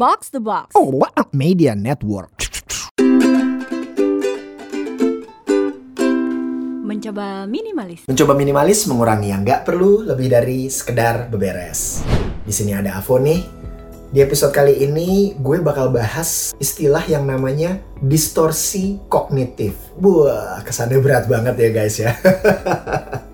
Box the Box. Oh, what a media network. Mencoba minimalis. Mencoba minimalis mengurangi yang nggak perlu lebih dari sekedar beberes. Di sini ada Avo nih. Di episode kali ini gue bakal bahas istilah yang namanya distorsi kognitif. Wah, kesannya berat banget ya guys ya.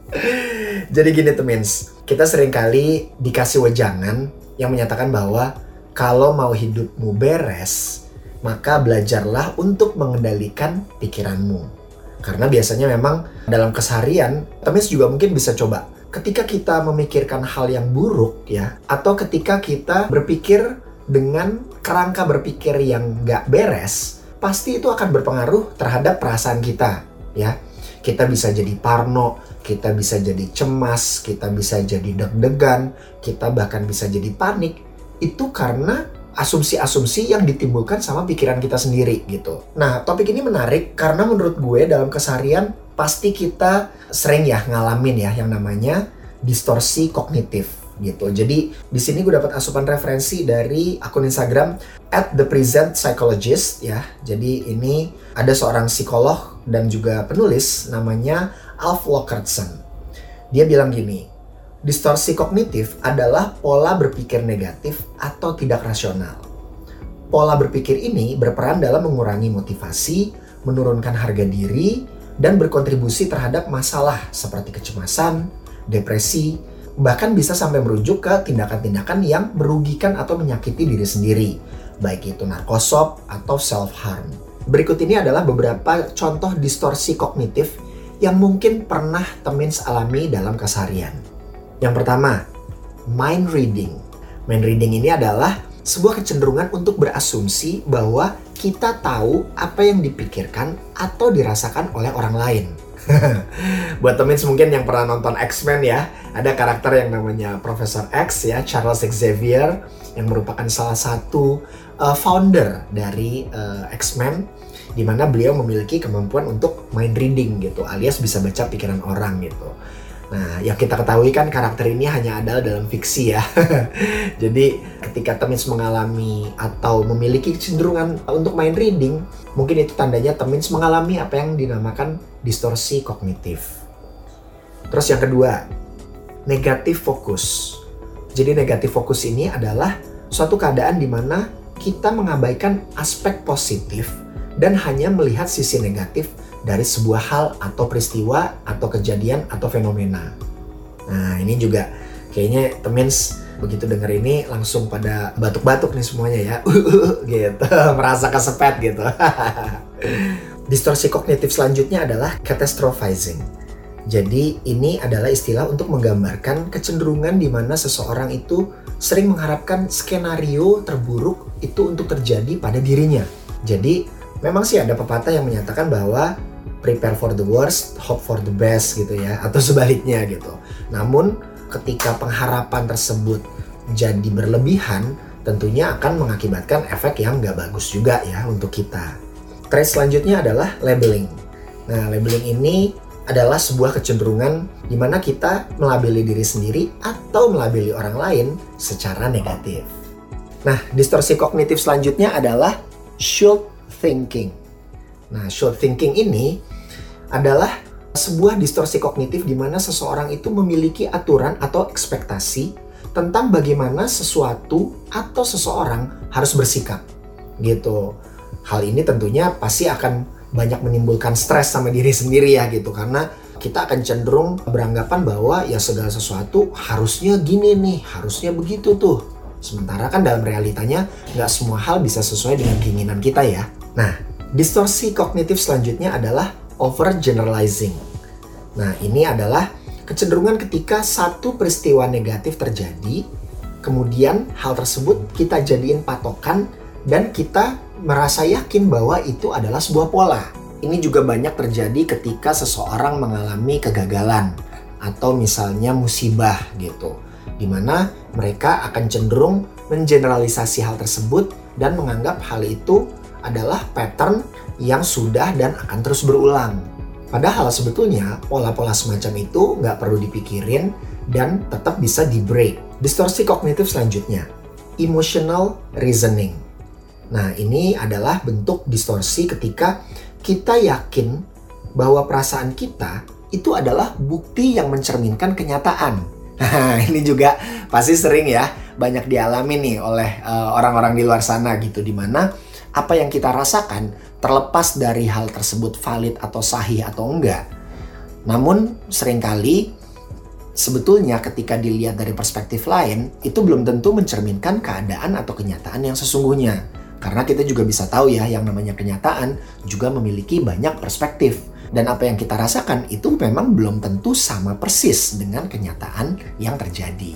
Jadi gini temens, kita sering kali dikasih wejangan yang menyatakan bahwa kalau mau hidupmu beres, maka belajarlah untuk mengendalikan pikiranmu. Karena biasanya memang dalam keseharian, temis juga mungkin bisa coba. Ketika kita memikirkan hal yang buruk ya, atau ketika kita berpikir dengan kerangka berpikir yang gak beres, pasti itu akan berpengaruh terhadap perasaan kita ya. Kita bisa jadi parno, kita bisa jadi cemas, kita bisa jadi deg-degan, kita bahkan bisa jadi panik. Itu karena asumsi-asumsi yang ditimbulkan sama pikiran kita sendiri gitu. Nah, topik ini menarik karena menurut gue dalam keseharian pasti kita sering ya ngalamin ya yang namanya distorsi kognitif gitu. Jadi di sini gue dapat asupan referensi dari akun Instagram at the present psychologist ya. Jadi ini ada seorang psikolog dan juga penulis namanya Alf Lockertson. Dia bilang gini, Distorsi kognitif adalah pola berpikir negatif atau tidak rasional. Pola berpikir ini berperan dalam mengurangi motivasi, menurunkan harga diri, dan berkontribusi terhadap masalah seperti kecemasan, depresi, bahkan bisa sampai merujuk ke tindakan-tindakan yang merugikan atau menyakiti diri sendiri, baik itu narkosop atau self-harm. Berikut ini adalah beberapa contoh distorsi kognitif yang mungkin pernah Temins alami dalam keseharian. Yang pertama, mind reading. Mind reading ini adalah sebuah kecenderungan untuk berasumsi bahwa kita tahu apa yang dipikirkan atau dirasakan oleh orang lain. Buat temen mungkin yang pernah nonton X-Men ya, ada karakter yang namanya Profesor X ya, Charles Xavier yang merupakan salah satu uh, founder dari uh, X-Men di mana beliau memiliki kemampuan untuk mind reading gitu, alias bisa baca pikiran orang gitu. Nah, yang kita ketahui kan karakter ini hanya ada dalam fiksi ya. Jadi, ketika Temins mengalami atau memiliki kecenderungan untuk main reading, mungkin itu tandanya Temins mengalami apa yang dinamakan distorsi kognitif. Terus yang kedua, negatif fokus. Jadi negatif fokus ini adalah suatu keadaan di mana kita mengabaikan aspek positif dan hanya melihat sisi negatif dari sebuah hal atau peristiwa atau kejadian atau fenomena. Nah ini juga kayaknya temens begitu denger ini langsung pada batuk-batuk nih semuanya ya. Gitu merasa kesepet gitu. Distorsi kognitif selanjutnya adalah catastrophizing. Jadi ini adalah istilah untuk menggambarkan kecenderungan di mana seseorang itu sering mengharapkan skenario terburuk itu untuk terjadi pada dirinya. Jadi memang sih ada pepatah yang menyatakan bahwa prepare for the worst, hope for the best gitu ya, atau sebaliknya gitu. Namun ketika pengharapan tersebut jadi berlebihan, tentunya akan mengakibatkan efek yang nggak bagus juga ya untuk kita. Trait selanjutnya adalah labeling. Nah, labeling ini adalah sebuah kecenderungan di mana kita melabeli diri sendiri atau melabeli orang lain secara negatif. Nah, distorsi kognitif selanjutnya adalah should thinking. Nah, should thinking ini adalah sebuah distorsi kognitif di mana seseorang itu memiliki aturan atau ekspektasi tentang bagaimana sesuatu atau seseorang harus bersikap. Gitu. Hal ini tentunya pasti akan banyak menimbulkan stres sama diri sendiri ya gitu karena kita akan cenderung beranggapan bahwa ya segala sesuatu harusnya gini nih, harusnya begitu tuh. Sementara kan dalam realitanya nggak semua hal bisa sesuai dengan keinginan kita ya. Nah, distorsi kognitif selanjutnya adalah overgeneralizing. Nah, ini adalah kecenderungan ketika satu peristiwa negatif terjadi, kemudian hal tersebut kita jadiin patokan dan kita merasa yakin bahwa itu adalah sebuah pola. Ini juga banyak terjadi ketika seseorang mengalami kegagalan atau misalnya musibah gitu. Di mana mereka akan cenderung mengeneralisasi hal tersebut dan menganggap hal itu adalah pattern yang sudah dan akan terus berulang. Padahal sebetulnya pola-pola semacam itu nggak perlu dipikirin dan tetap bisa di break. Distorsi kognitif selanjutnya. emotional reasoning. Nah, ini adalah bentuk distorsi ketika kita yakin bahwa perasaan kita itu adalah bukti yang mencerminkan kenyataan. Nah, ini juga pasti sering ya banyak dialami nih oleh eh, orang-orang uh, di luar sana gitu di mana apa yang kita rasakan terlepas dari hal tersebut valid atau sahih atau enggak. Namun sering kali sebetulnya ketika dilihat dari perspektif lain, itu belum tentu mencerminkan keadaan atau kenyataan yang sesungguhnya. Karena kita juga bisa tahu ya, yang namanya kenyataan juga memiliki banyak perspektif. Dan apa yang kita rasakan itu memang belum tentu sama persis dengan kenyataan yang terjadi.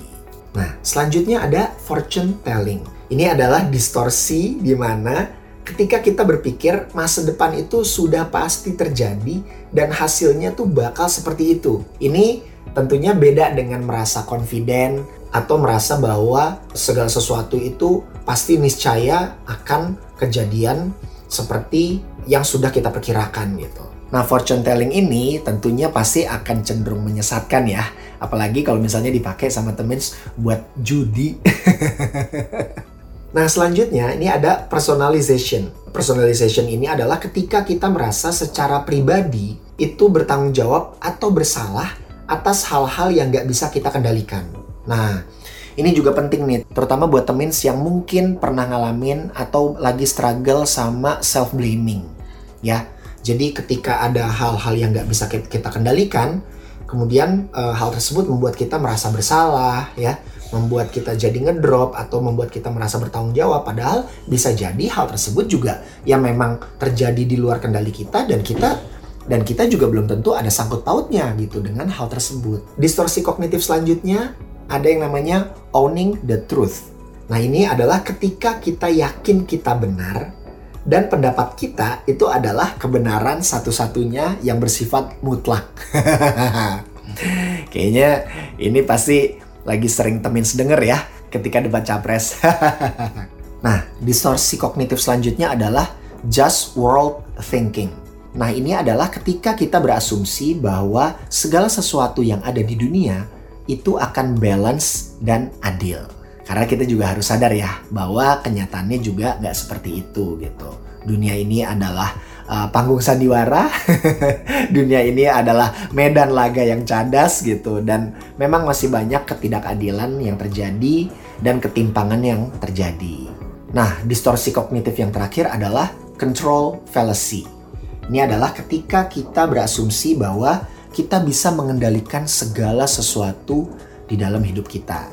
Nah, selanjutnya ada fortune telling. Ini adalah distorsi di mana ketika kita berpikir masa depan itu sudah pasti terjadi dan hasilnya tuh bakal seperti itu. Ini tentunya beda dengan merasa confident atau merasa bahwa segala sesuatu itu pasti niscaya akan kejadian seperti yang sudah kita perkirakan gitu. Nah, fortune telling ini tentunya pasti akan cenderung menyesatkan ya. Apalagi kalau misalnya dipakai sama temen buat judi. nah, selanjutnya ini ada personalization. Personalization ini adalah ketika kita merasa secara pribadi itu bertanggung jawab atau bersalah atas hal-hal yang nggak bisa kita kendalikan. Nah, ini juga penting nih, terutama buat temen yang mungkin pernah ngalamin atau lagi struggle sama self blaming, ya. Jadi ketika ada hal-hal yang nggak bisa kita kendalikan, kemudian e, hal tersebut membuat kita merasa bersalah, ya, membuat kita jadi ngedrop atau membuat kita merasa bertanggung jawab. Padahal bisa jadi hal tersebut juga yang memang terjadi di luar kendali kita dan kita dan kita juga belum tentu ada sangkut pautnya gitu dengan hal tersebut. Distorsi kognitif selanjutnya ada yang namanya owning the truth. Nah, ini adalah ketika kita yakin kita benar dan pendapat kita itu adalah kebenaran satu-satunya yang bersifat mutlak. Kayaknya ini pasti lagi sering temin sedenger ya ketika debat capres. nah, distorsi kognitif selanjutnya adalah just world thinking. Nah, ini adalah ketika kita berasumsi bahwa segala sesuatu yang ada di dunia itu akan balance dan adil. Karena kita juga harus sadar ya bahwa kenyataannya juga nggak seperti itu gitu. Dunia ini adalah uh, panggung sandiwara, dunia ini adalah medan laga yang cadas gitu dan memang masih banyak ketidakadilan yang terjadi dan ketimpangan yang terjadi. Nah, distorsi kognitif yang terakhir adalah control fallacy ini adalah ketika kita berasumsi bahwa kita bisa mengendalikan segala sesuatu di dalam hidup kita.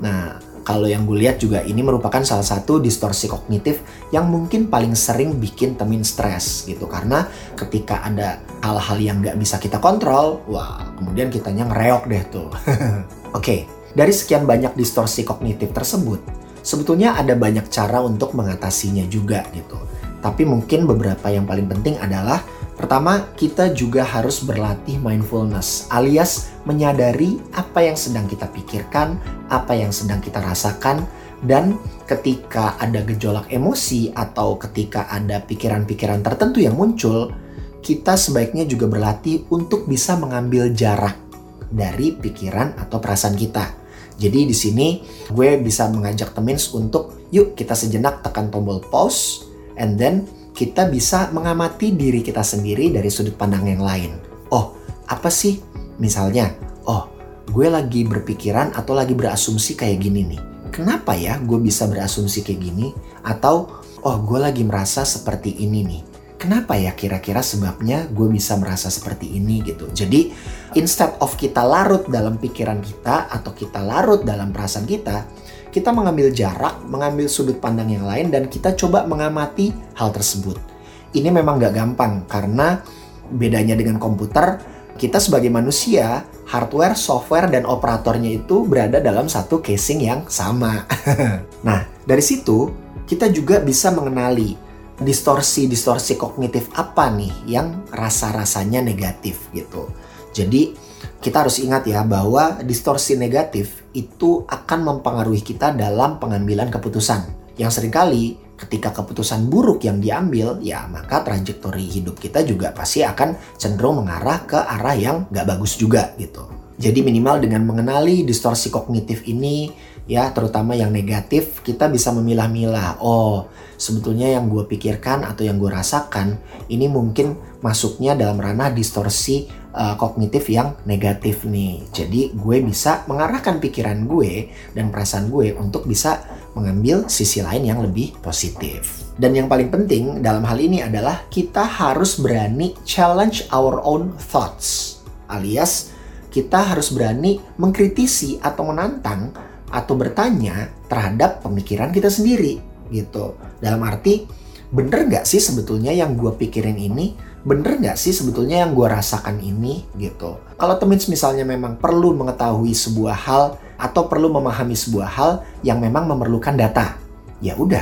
Nah, kalau yang gue lihat juga ini merupakan salah satu distorsi kognitif yang mungkin paling sering bikin temin stres gitu karena ketika ada hal-hal yang nggak bisa kita kontrol, wah kemudian kitanya ngereok deh tuh. Oke, okay, dari sekian banyak distorsi kognitif tersebut, sebetulnya ada banyak cara untuk mengatasinya juga gitu. Tapi mungkin beberapa yang paling penting adalah pertama kita juga harus berlatih mindfulness alias menyadari apa yang sedang kita pikirkan, apa yang sedang kita rasakan dan ketika ada gejolak emosi atau ketika ada pikiran-pikiran tertentu yang muncul, kita sebaiknya juga berlatih untuk bisa mengambil jarak dari pikiran atau perasaan kita. Jadi di sini gue bisa mengajak temen untuk yuk kita sejenak tekan tombol pause and then kita bisa mengamati diri kita sendiri dari sudut pandang yang lain. Oh, apa sih? Misalnya, oh, gue lagi berpikiran atau lagi berasumsi kayak gini nih. Kenapa ya gue bisa berasumsi kayak gini? Atau, oh, gue lagi merasa seperti ini nih. Kenapa ya kira-kira sebabnya gue bisa merasa seperti ini gitu. Jadi, instead of kita larut dalam pikiran kita atau kita larut dalam perasaan kita, kita mengambil jarak, mengambil sudut pandang yang lain, dan kita coba mengamati hal tersebut. Ini memang gak gampang karena bedanya dengan komputer, kita sebagai manusia, hardware, software, dan operatornya itu berada dalam satu casing yang sama. nah, dari situ kita juga bisa mengenali distorsi-distorsi kognitif apa nih yang rasa-rasanya negatif gitu. Jadi kita harus ingat ya bahwa distorsi negatif itu akan mempengaruhi kita dalam pengambilan keputusan. Yang sering kali ketika keputusan buruk yang diambil, ya maka trajektori hidup kita juga pasti akan cenderung mengarah ke arah yang gak bagus juga gitu. Jadi minimal dengan mengenali distorsi kognitif ini, ya terutama yang negatif kita bisa memilah-milah oh sebetulnya yang gue pikirkan atau yang gue rasakan ini mungkin masuknya dalam ranah distorsi uh, kognitif yang negatif nih jadi gue bisa mengarahkan pikiran gue dan perasaan gue untuk bisa mengambil sisi lain yang lebih positif dan yang paling penting dalam hal ini adalah kita harus berani challenge our own thoughts alias kita harus berani mengkritisi atau menantang atau bertanya terhadap pemikiran kita sendiri gitu. Dalam arti bener nggak sih sebetulnya yang gue pikirin ini? Bener nggak sih sebetulnya yang gue rasakan ini gitu? Kalau temen misalnya memang perlu mengetahui sebuah hal atau perlu memahami sebuah hal yang memang memerlukan data, ya udah.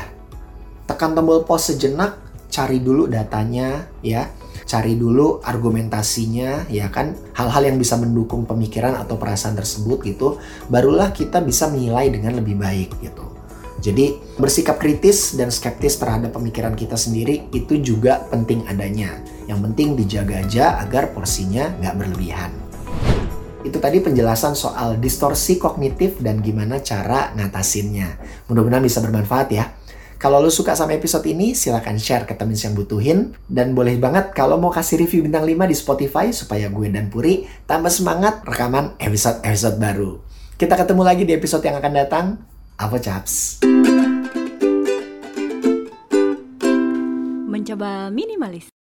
Tekan tombol pause sejenak, cari dulu datanya ya. Cari dulu argumentasinya ya kan? Hal-hal yang bisa mendukung pemikiran atau perasaan tersebut gitu. Barulah kita bisa menilai dengan lebih baik gitu. Jadi bersikap kritis dan skeptis terhadap pemikiran kita sendiri itu juga penting adanya yang penting dijaga aja agar porsinya nggak berlebihan itu tadi penjelasan soal distorsi kognitif dan gimana cara ngatasinnya. Mudah-mudahan bisa bermanfaat ya. Kalau lo suka sama episode ini, silahkan share ke temen yang butuhin. Dan boleh banget kalau mau kasih review bintang 5 di Spotify supaya gue dan Puri tambah semangat rekaman episode-episode baru. Kita ketemu lagi di episode yang akan datang. Apa caps? Mencoba minimalis.